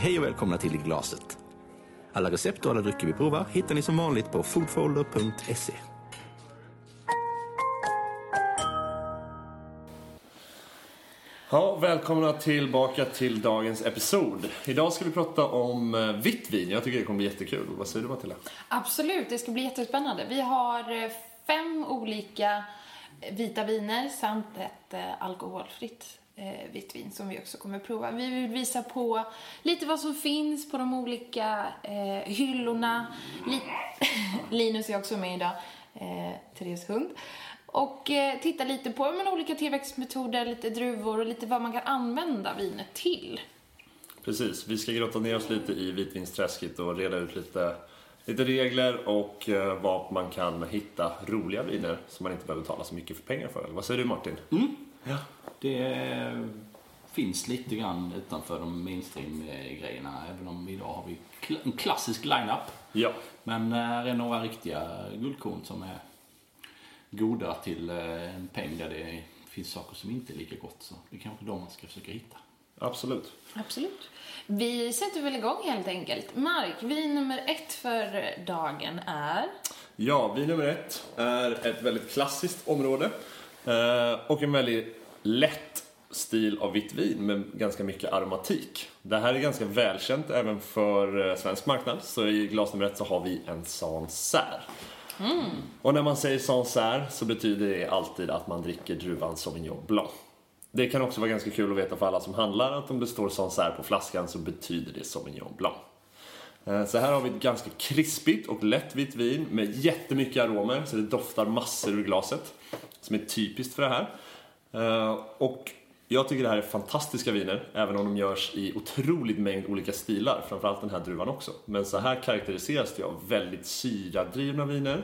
Hej och välkomna till I glaset. Alla recept och alla drycker vi provar hittar ni som vanligt på foodfolder.se. Ja, välkomna tillbaka till dagens episod. Idag ska vi prata om eh, vitt vin. Jag tycker det kommer bli jättekul. Vad säger du Matilda? Absolut, det ska bli jättespännande. Vi har eh, fem olika eh, vita viner samt ett alkoholfritt eh, vitt vin som vi också kommer prova. Vi vill visa på lite vad som finns på de olika eh, hyllorna. Li Linus är också med idag, eh, Therese hund. Och eh, titta lite på men, olika tillväxtmetoder, lite druvor och lite vad man kan använda vinet till. Precis, vi ska grotta ner oss lite i vitvinsträsket och reda ut lite, lite regler och eh, var man kan hitta roliga viner som man inte behöver betala så mycket för pengar för. Vad säger du Martin? Ja, det finns lite grann utanför de mainstream-grejerna. Även om idag har vi en klassisk line-up. Ja, Men eh, här är några riktiga guldkorn som är goda till eh, en peng där det finns saker som inte är lika gott. Så det är kanske de man ska försöka hitta. absolut. Absolut. Vi sätter väl igång helt enkelt. Mark, vin nummer ett för dagen är... Ja, vin nummer ett är ett väldigt klassiskt område eh, och en väldigt lätt stil av vitt vin med ganska mycket aromatik. Det här är ganska välkänt även för eh, svensk marknad, så i glas nummer ett så har vi en Sancerre. Och när man säger Sancerre så betyder det alltid att man dricker druvan Sauvignon Blanc. Det kan också vara ganska kul att veta för alla som handlar att om det står Sancerre på flaskan så betyder det Sauvignon Blanc. Eh, Så här har vi ett ganska krispigt och lätt vitt vin med jättemycket aromer så det doftar massor ur glaset. Som är typiskt för det här. Eh, Och jag tycker det här är fantastiska viner även om de görs i otroligt mängd olika stilar. Framförallt den här druvan också. Men så här karaktäriseras det av väldigt syradrivna viner.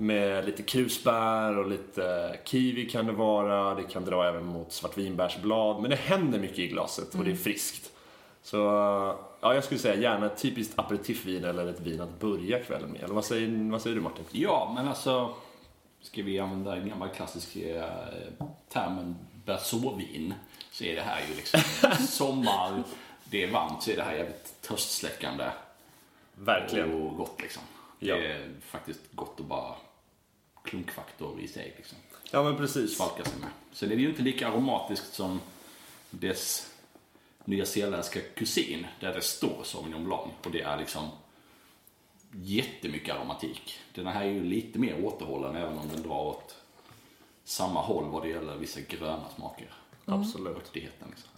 Med lite krusbär och lite kiwi kan det vara. Det kan dra även mot svartvinbärsblad. Men det händer mycket i glaset och det är friskt. Så ja, jag skulle säga gärna ett typiskt aperitifvin eller ett vin att börja kvällen med. Eller vad säger, vad säger du Martin? Ja, men alltså ska vi använda en gammal klassisk eh, termen bersåvin så är det här ju liksom sommar, det är varmt så är det här jävligt törstsläckande Verkligen. och gott liksom. Ja. Det är faktiskt gott att bara klunkfaktor i sig liksom. Ja men precis. Svalka sig med. Så det är ju inte lika aromatiskt som dess nyzeeländska kusin där det står Sauvignon Blanc och det är liksom jättemycket aromatik. Den här är ju lite mer återhållen även om den drar åt samma håll vad det gäller vissa gröna smaker. Absolut. Örtigheten liksom.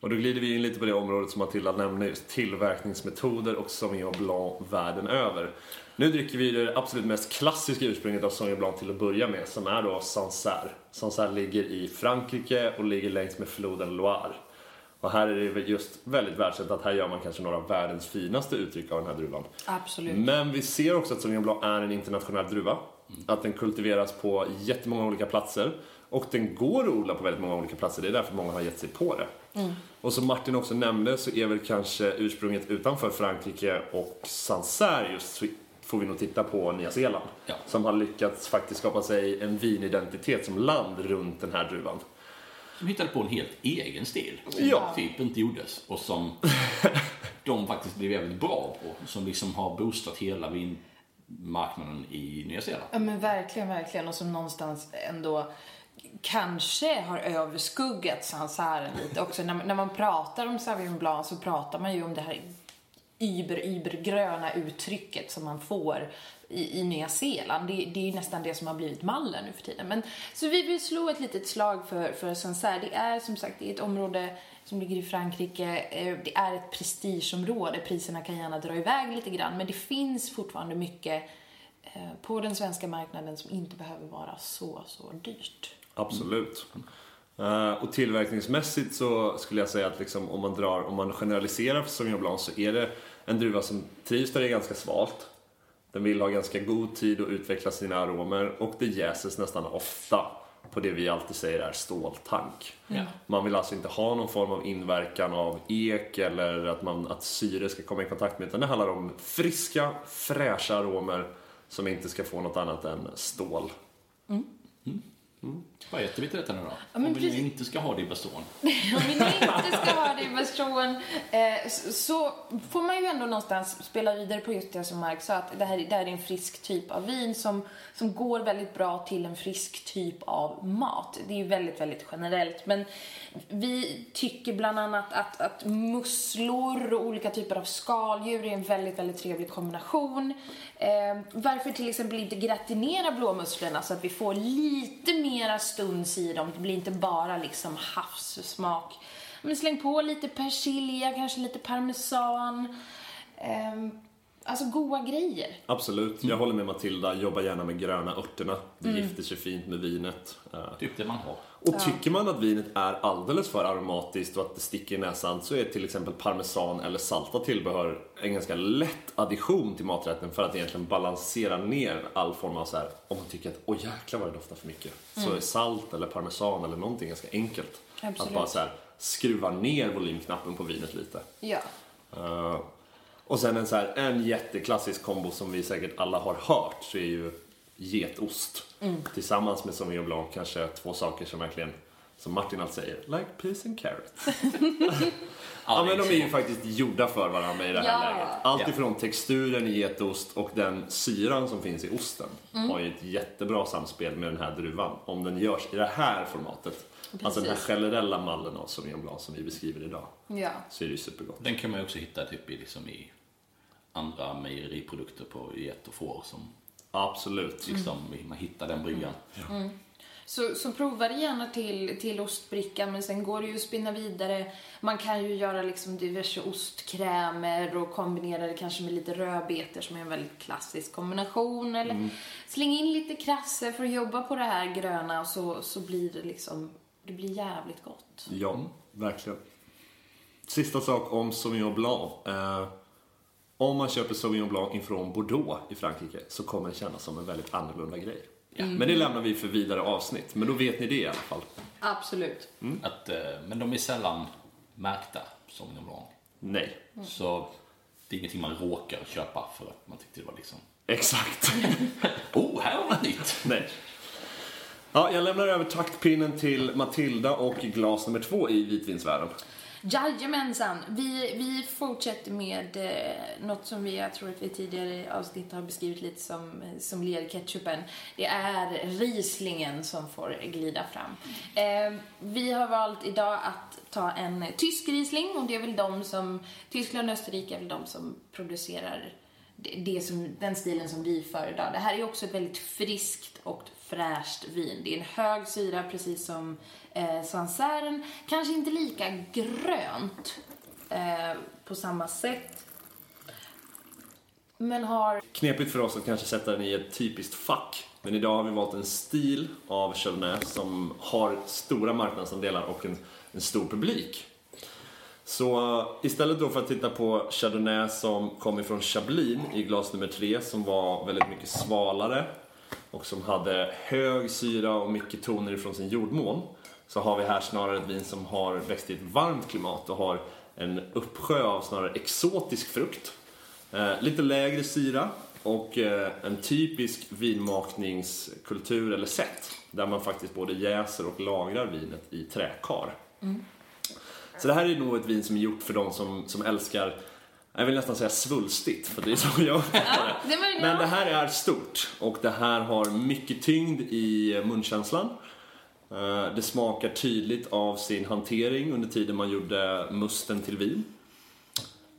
Och då glider vi in lite på det området som Matilda nämnde, just tillverkningsmetoder och Sauvignon Blanc världen över. Nu dricker vi det absolut mest klassiska ursprunget av Sauvignon Blanc till att börja med, som är då Sancerre. Sancerre ligger i Frankrike och ligger längs med floden Loire. Och här är det just väldigt världskänt att här gör man kanske några av världens finaste uttryck av den här druvan. Absolut. Men vi ser också att Sauvignon Blanc är en internationell druva. Att den kultiveras på jättemånga olika platser. Och den går att odla på väldigt många olika platser. Det är därför många har gett sig på det. Och som Martin också nämnde så är väl kanske ursprunget utanför Frankrike och Sancerre just så får vi nog titta på Nya Zeeland. Ja. Som har lyckats faktiskt skapa sig en vinidentitet som land runt den här druvan. Som hittade på en helt egen stil. Som Ja. typ inte gjordes och som de faktiskt blev jävligt bra på. Som liksom har boostat hela vinmarknaden i Nya Zeeland. Ja men verkligen, verkligen. Och som någonstans ändå kanske har överskuggat Sancerren lite också. När, när man pratar om Sauvignon Blanc så pratar man ju om det här über-übergröna uttrycket som man får i, i Nya Zeeland. Det, det är ju nästan det som har blivit mallen nu för tiden. Men, så vi vill slå ett litet slag för, för Sancerre. Det är som sagt det är ett område som ligger i Frankrike. Eh, det är ett prestigeområde. Priserna kan gärna dra iväg lite grann. Men det finns fortfarande mycket eh, på den svenska marknaden som inte behöver vara så, så dyrt. Absolut. Eh, och tillverkningsmässigt så skulle jag säga att liksom, om man drar, om man generaliserar för Sauvignon Blanc så är det en druva som trivs där det är ganska svalt. Den vill ha ganska god tid att utveckla sina aromer och det jäses nästan ofta på det vi alltid säger är ståltank. Ja. Man vill alltså inte ha någon form av inverkan av ek eller att, man, att syre ska komma i kontakt med utan det handlar om friska, fräscha aromer som inte ska få något annat än stål. Vad äter vi till detta nu då? men Om vi precis. inte ska ha det i baston. Om vi inte ska ha det i version eh, så- så får man ju ändå någonstans spela vidare på just det som Mark sa, att det här, det här är en frisk typ av vin som, som går väldigt bra till en frisk typ av mat. Det är ju väldigt, väldigt generellt. Men vi tycker bland annat att, att musslor och olika typer av skaldjur är en väldigt, väldigt trevlig kombination. Eh, varför till exempel inte gratinera blåmusslorna så att vi får lite mera stuns i dem. Det blir inte bara liksom havssmak. Men släng på lite persilja, kanske lite parmesan. Eh, alltså goda grejer. Absolut, jag håller med Matilda. Jobba gärna med gröna örterna. Det gifter sig fint med vinet. Eh, Typ det man har. Och tycker man att vinet är alldeles för aromatiskt och att det sticker i näsan så är till exempel parmesan eller salta tillbehör en ganska lätt addition till maträtten för att egentligen balansera ner all form av så här, om man tycker att oj jäklar vad det doftar för mycket. Så är salt eller parmesan eller någonting ganska enkelt. Absolut. Att bara så här, skruva ner volymknappen på vinet lite. Ja. Eh, och sen en, så här, en jätteklassisk kombo som vi säkert alla har hört så är ju getost. Tillsammans med Sauvignon Blanc kanske två saker som verkligen, som Martin alltid säger, like peas and carrots. ja men de är ju faktiskt gjorda för varandra i det här Ja. läget. Allt ifrån texturen i getost och den syran som finns i osten har ju ett jättebra samspel med den här druvan. Om den görs i det här formatet. Alltså den här Precis. generella mallen av Sauvignon Blanc som vi beskriver idag. Ja. Så är det ju supergott. Den kan man ju också hitta typ i, liksom i andra mejeriprodukter på get och får som Absolut. liksom, man hittar den bryggan. Så, så prova det gärna till, till ostbrickan, men sen går det ju att spinna vidare. Man kan ju göra liksom diverse ostkrämer och kombinera det kanske med lite rödbetor som är en väldigt klassisk kombination. Eller släng in lite krasse för att jobba på det här gröna och så, så blir det liksom, det blir jävligt gott. Ja, verkligen. Sista sak om Sauvignon Blanc. Eh, om man köper Sauvignon Blanc ifrån Bordeaux i Frankrike så kommer det kännas som en väldigt annorlunda grej. Men det lämnar vi för vidare avsnitt. Men då vet ni det i alla fall. Absolut. Att, eh, men de är sällan märkta som de Blanc. Nej. Så det är ingenting man råkar köpa för att man tyckte det var liksom Exakt. Oh, här har vi något nytt! Nej. Ja, jag lämnar över taktpinnen till Matilda och glas nummer två i vitvinsvärlden. Jajamensan. Vi, vi fortsätter med eh, något som vi, jag tror att vi tidigare avsnitt har beskrivit lite som, eh, som lerketchupen. Det är Rieslingen som får glida fram. Eh, vi har valt idag att ta en tysk Riesling och det är väl de som, Tyskland och Österrike är väl de som producerar det, det som, den stilen som vi föredrar. Det här är också ett väldigt friskt och fräscht vin. Det är en hög syra precis som eh, Sancerren. Kanske inte lika grönt eh, på samma sätt. Men har... Knepigt för oss att kanske sätta den i ett typiskt fack. Men idag har vi valt en stil av Chardonnay som har stora marknadsandelar och en, en stor publik. Så eh, istället då för att titta på Chardonnay som kom ifrån Chablin i glas nummer tre som var väldigt mycket svalare och som hade hög syra och mycket toner ifrån sin jordmån så har vi här snarare ett vin som har växt i ett varmt klimat och har en uppsjö av snarare exotisk frukt. Eh, lite lägre syra och eh, en typisk vinmakningskultur eller sätt där man faktiskt både jäser och lagrar vinet i träkar. Så det här är nog ett vin som är gjort för de som, som älskar, jag vill nästan säga svulstigt för det är så jag uppfattar det. Men det här är stort och det här har mycket tyngd i munkänslan. Eh, Det smakar tydligt av sin hantering under tiden man gjorde musten till vin.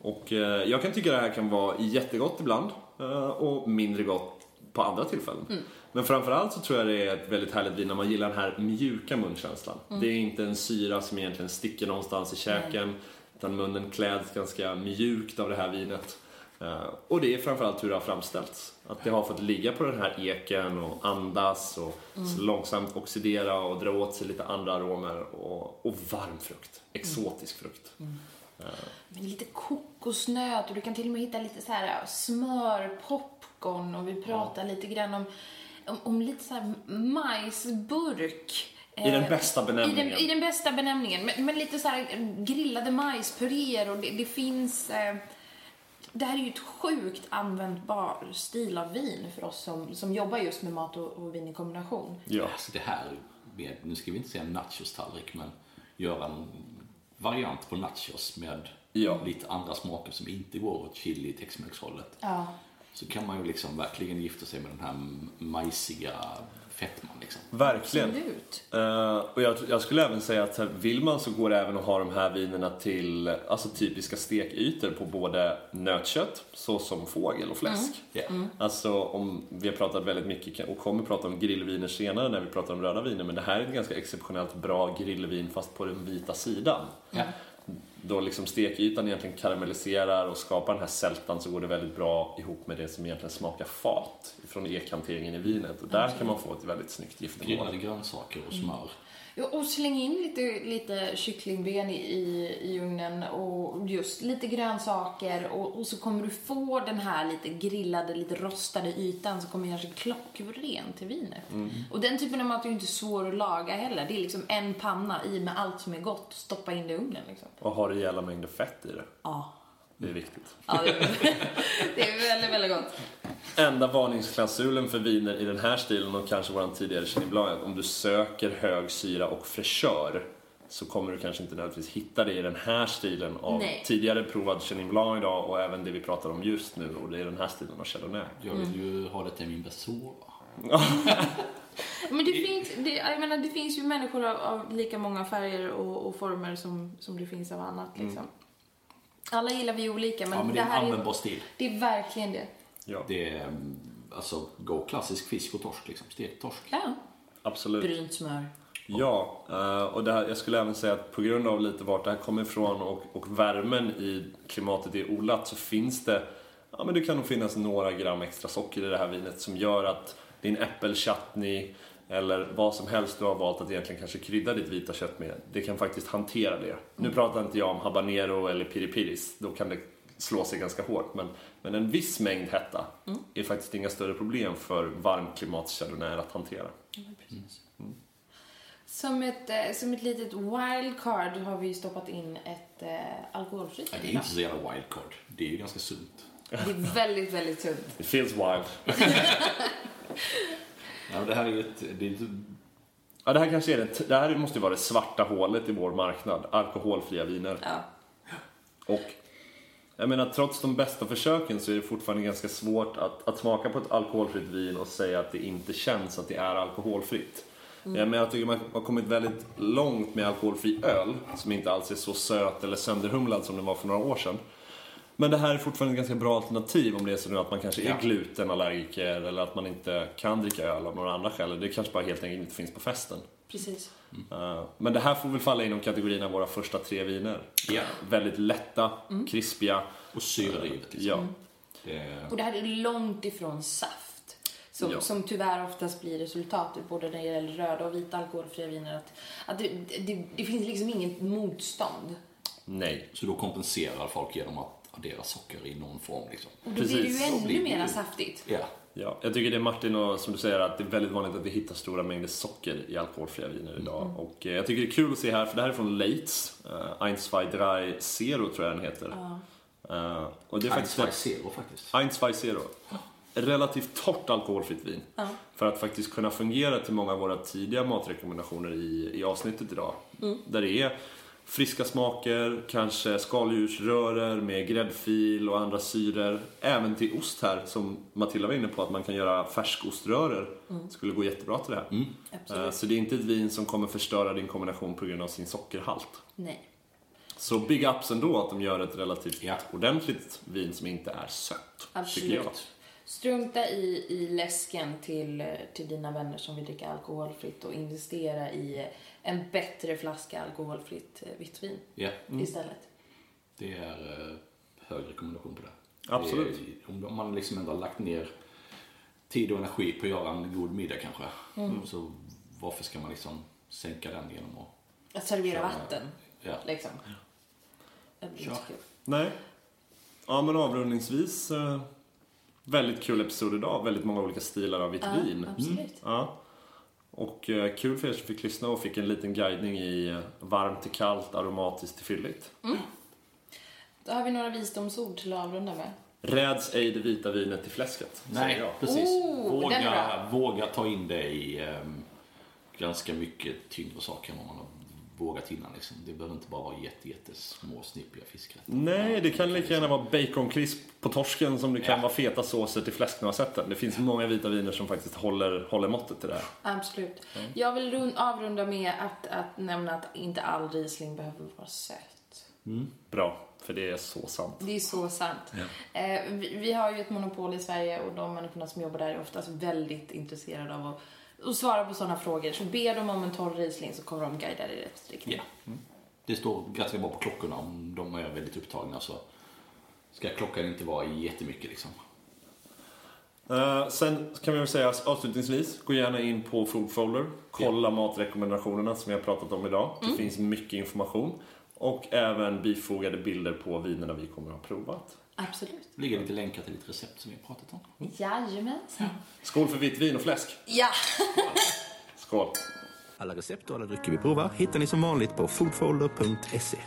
Och eh, jag kan tycka det här kan vara jättegott ibland eh, och mindre gott på andra tillfällen. Men framförallt så tror jag det är ett väldigt härligt vin när man gillar den här mjuka munkänslan. Det är inte en syra som egentligen sticker någonstans i käken utan munnen kläds ganska mjukt av det här vinet. Eh, Och det är framförallt hur det har framställts. Att det har fått ligga på den här eken och andas och så långsamt oxidera och dra åt sig lite andra aromer och, och varm frukt. Exotisk frukt. Med lite kokosnöt och du kan till och med hitta lite så här smör, popcorn och vi pratar lite grann om, om, om lite så här majsburk. I den Eh, bästa benämningen. I den, I den bästa benämningen. Men, men lite så här grillade majspuréer och det, det finns... Eh, det här är ju ett sjukt användbar stil av vin för oss som, som jobbar just med mat och, och vin i kombination. Ja. Alltså det här med, nu ska vi inte säga nachos-tallrik, men göra en variant på nachos med Ja. lite andra smaker som inte går åt chili tex-mex-hållet. Ja. Så kan man ju liksom verkligen gifta sig med den här majsiga fettman liksom. Verkligen. Eh, och jag, jag skulle även säga att vill man så går det även att ha de här vinerna till alltså, typiska stekytor på både nötkött, såsom fågel och fläsk. Ja. Alltså om, vi har pratat väldigt mycket och kommer prata om grillviner senare när vi pratar om röda viner, men det här är ett ganska exceptionellt bra grillvin fast på den vita sidan. Ja. Då liksom stekytan egentligen karamelliserar och skapar den här sältan så går det väldigt bra ihop med det som egentligen smakar fat från ekhanteringen i vinet och där kan man få ett väldigt snyggt giftermål. Grillade grönsaker och smör. Ja, och släng in lite, lite kycklingben i, i, i ugnen och just lite grönsaker och, och så kommer du få den här lite grillade, lite rostade ytan som kommer göra sig klockren till vinet. Och den typen av mat är ju inte svår att laga heller. Det är liksom en panna i med allt som är gott och stoppa in det i ugnen liksom. Och har rejäla mängder fett i det. Ja. Det är viktigt. Ja, det är, det är väldigt, väldigt gott. Enda varningsklausulen för viner i den här stilen och kanske våran tidigare Chenin Blanc är att om du söker hög syra och fräschör så kommer du kanske inte nödvändigtvis hitta det i den här stilen av Nej. tidigare provad Chenin Blanc idag och även det vi pratar om just nu och det är den här stilen av Chardonnay. Jag vill ju ha det till min bersova. Men det finns, det, jag menar, det finns ju människor av, av lika många färger och, och former som, som det finns av annat. Liksom. Alla gillar vi olika, men, Ja, men det är en här användbar stil. det är verkligen det. Ja, Det är mm, alltså gå klassisk fisk och torsk liksom. Stekt torsk. Ja. absolut. Brynt smör. Ja, eh, och det här, jag skulle även säga att på grund av lite vart det här kommer ifrån och, och värmen i klimatet är odlat så finns det, ja men det kan nog finnas några gram extra socker i det här vinet som gör att din äppelchutney eller vad som helst du har valt att egentligen kanske krydda ditt vita kött med, det kan faktiskt hantera det. Nu pratar inte jag om habanero eller piripiris, då kan det slå sig ganska hårt, men, men en viss mängd hetta är faktiskt inga större problem för varmklimatschardonnay att hantera. Som ett, eh, som ett litet wildcard har vi stoppat in ett eh, alkoholfritt Ja, det är inte så jävla wildcard. Det är ju ganska sunt. Det är väldigt, väldigt sunt. It feels wild. Ja, det här är ju ett... Det är inte, Ja, det här kanske är det, det här måste ju vara det svarta hålet i vår marknad. Alkoholfria viner. Ja. Och jag menar, trots de bästa försöken så är det fortfarande ganska svårt att, att smaka på ett alkoholfritt vin och säga att det inte känns att det är alkoholfritt. Ja, men jag tycker man har kommit väldigt långt med alkoholfri öl som inte alls är så söt eller sönderhumlad som den var för några år sedan. Men det här är fortfarande ett ganska bra alternativ om det är så nu att man kanske är Ja. glutenallergiker eller att man inte kan dricka öl av några andra skäl. Det kanske bara helt enkelt inte finns på festen. Precis. Uh, Men det här får väl falla inom kategorin av våra första tre viner. Ja. Väldigt lätta, krispiga. och syradrivet liksom. Ja. Det, Och det här är långt ifrån saft. Som, Ja. som tyvärr oftast blir resultatet både när det gäller röda och vita alkoholfria viner. Att, att det, det, det finns liksom inget motstånd. Nej. så då kompenserar folk genom att addera socker i någon form liksom. Och då blir det ju ännu mer saftigt. Ja. Ja, jag tycker det är Martin och som du säger att det är väldigt vanligt att vi hittar stora mängder socker i alkoholfria viner idag. Och eh, jag tycker det är kul att se här, för det här är från Leitz. Uh, 1, 2, 3, Zero tror jag den heter. Eh, och det är faktiskt... Faktiskt zero faktiskt. 1, 2, Zero. Relativt torrt alkoholfritt vin. Ja. För att faktiskt kunna fungera till många av våra tidiga matrekommendationer i, i avsnittet idag. Där det är friska smaker, kanske skaldjursröror med gräddfil och andra syror. Även till ost här, som Matilda var inne på, att man kan göra färskoströror. Skulle gå jättebra till det här. Absolut. Eh, Så det är inte ett vin som kommer förstöra din kombination på grund av sin sockerhalt. Nej. Så big ups ändå att de gör ett relativt Ja. ordentligt vin som inte är sött. Tycker jag. Strunta i, i läsken till, till dina vänner som vill dricka alkoholfritt och investera i en bättre flaska alkoholfritt eh, vitt vin Ja, istället. det är eh, hög rekommendation på det. Absolut. Det är, om man liksom ändå har lagt ner tid och energi på att göra en god middag kanske. Så varför ska man liksom sänka den genom att... Att servera Köra. vatten, Ja. liksom. Det blir inte kul. Nej. Ja, men avrundningsvis. Väldigt kul episod idag. Väldigt många olika stilar av vitt Ja, vin. absolut. Ja. Och eh, kul för er som fick lyssna och fick en liten guidning i eh, varmt till kallt, aromatiskt till fylligt. Då har vi några visdomsord till att avrunda med. Räds ej det vita vinet till fläsket, Nej, jag. precis. Oh, våga, våga ta in det i... ehm, ganska mycket tyngre saker än vad man har vågat innan. Liksom. Det behöver inte bara vara jätte, jättesmå snippiga fiskrätter. Nej, det kan lika gärna vara baconkrisp på torsken som det kan Ja. vara feta såser till fläsknoisetten. Det finns många vita viner som faktiskt håller, håller måttet till det här. Absolut. Jag vill rund, avrunda med att, att nämna att inte all Riesling behöver vara söt. Bra, för det är så sant. Det är så sant. Eh, vi, vi har ju ett monopol i Sverige och de människorna som jobbar där är oftast väldigt intresserade av att, att svara på sådana frågor. Så be dem om en torr Riesling så kommer de guida dig i rätt riktning. Ja. Det står ganska bra på klockorna om de är väldigt upptagna så ska klockan inte vara jättemycket liksom. Eh, sen kan vi väl säga avslutningsvis, gå gärna in på Foodfolder. Kolla matrekommendationerna som vi har pratat om idag. Det finns mycket information. Och även bifogade bilder på vinerna vi kommer att ha provat. Absolut. Det ligger lite länkar till lite recept som vi har pratat om. Jajamensan. Skål för vitt vin och fläsk! Ja. Skål! Alla recept och alla drycker vi provar hittar ni som vanligt på foodfolder.se.